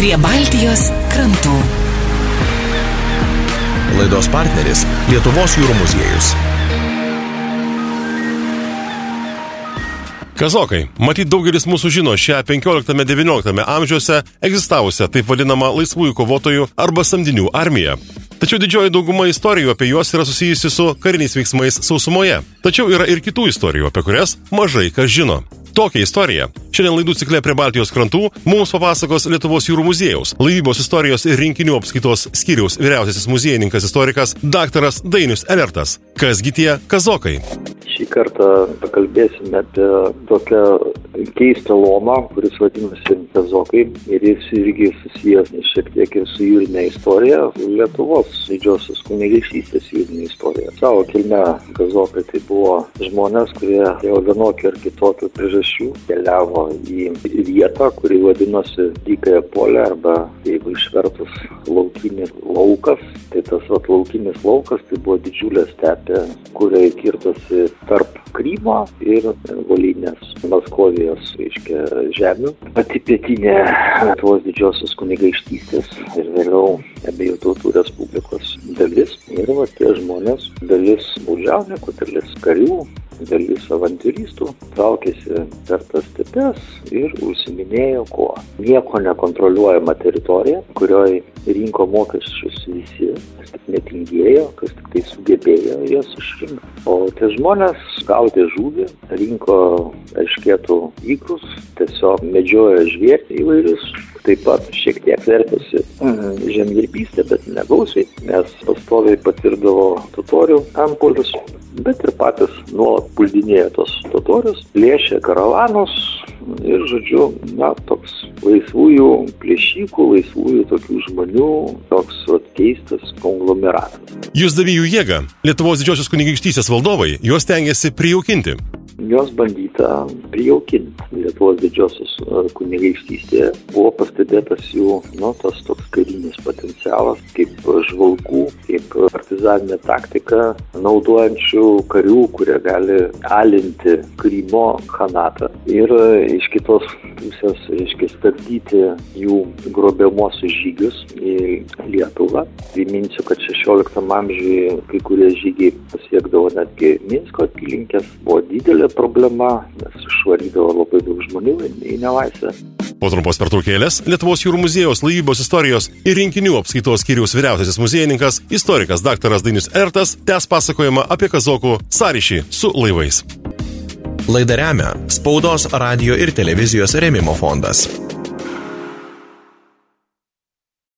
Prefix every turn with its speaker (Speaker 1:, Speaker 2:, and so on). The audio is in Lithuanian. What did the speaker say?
Speaker 1: prie Baltijos krantų.
Speaker 2: Laidos partneris - Lietuvos jūrų muziejus.
Speaker 3: Kazokai. Matyt, daugelis mūsų žino šią 15-19 amžiuose egzistavusią taip vadinamą laisvųjų kovotojų arba samdinių armiją. Tačiau didžioji dauguma istorijų apie juos yra susijusi su kariniais veiksmais sausumoje. Tačiau yra ir kitų istorijų, apie kurias mažai kas žino. Tokią istoriją šiandien laidų cikle prie Baltijos krantų mums papasakos Lietuvos jūrų muziejaus, laivybos istorijos ir rinkinių apskaitos skyriaus vyriausiasis muziejininkas istorikas dr. Dainius Elertas. Kasgi tie kazokai?
Speaker 4: Šį kartą pakalbėsime apie tokią keistą lomą, kuris vadinasi kazokai ir jis irgi susijęs šiek tiek ir su jūrinė istorija, Lietuvos didžiosios kunigaikštystės jūrinė istorija. Savo kilme kazokai tai buvo žmonės, kurie dėl vienokių ar kitokių priežasčių keliavo į vietą, kuri vadinosi Dykąją polę arba jeigu išvertus laukinis laukas, tai tas vat, laukinis laukas tai buvo didžiulė stepė, kuriai kirtosi tarp Krymo ir Volinės Maskovijos, reiškia, žemių. Pati pietinė Lietuvos didžiosios kunigaikštystės ir vėliau abiejų tautų respublikos dalis. Ir va tie žmonės, dalis baudžiauninkų, dalis karių, dalis avantūristų traukėsi per tas stepes ir užsiminėjo kuo. Nieko nekontroliuojama teritorija, kurioje rinko mokesčius visi, kas tik netingėjo, kas tik tai sugebėjo jas išrinkti. O tie žmonės gaudė žuvį, rinko aiškėtų įkrus, tiesiog medžiojo žvėrti įvairius, taip pat šiek tiek vertėsi žemdirbystė, bet negausiai, nes pastoviai patirdavo totorių antpolius, bet ir patys nuolat puldinėjo tos totorius, plėšė karavanus ir, žodžiu, na, toks laisvųjų plėšykų, laisvųjų tokių žmonių, toks vat, keistas konglomeratas.
Speaker 3: Jūs davėjų jėgą. Lietuvos didžiosios kunigaikštystės valdovai juos tengiasi prijaukinti.
Speaker 4: Juos bandyta prijaukinti. Lietuvos didžiosios kunigaikštystėje buvo pastebėtas jų, nu, tas toks karinis potencialas, kaip žvalgų, kaip partizaninė taktika, naudojančių karių, kurie gali alinti Krymo khanatą. Ir iš kitos pusės, reiškia, stabdyti jų grobiamuosius žygius į Lietuvą. Priminsiu, kad 16 amžiuje kai kurie žygiai pasiekdavo netgi Minsko apylinkės, buvo didelė problema, nes išvarydavo labai daug žmonių į nelaisvę.
Speaker 3: Po trumpos pertraukėlės Lietuvos jūrų muziejaus laivybos istorijos ir rinkinių apskaitos skyriaus vyriausiasis muziejininkas, istorikas dr. Dainis Ertas tęs pasakojimą apie kazokų sąryšį su laivais.
Speaker 2: Laidą remia Spaudos, radio ir televizijos remimo fondas.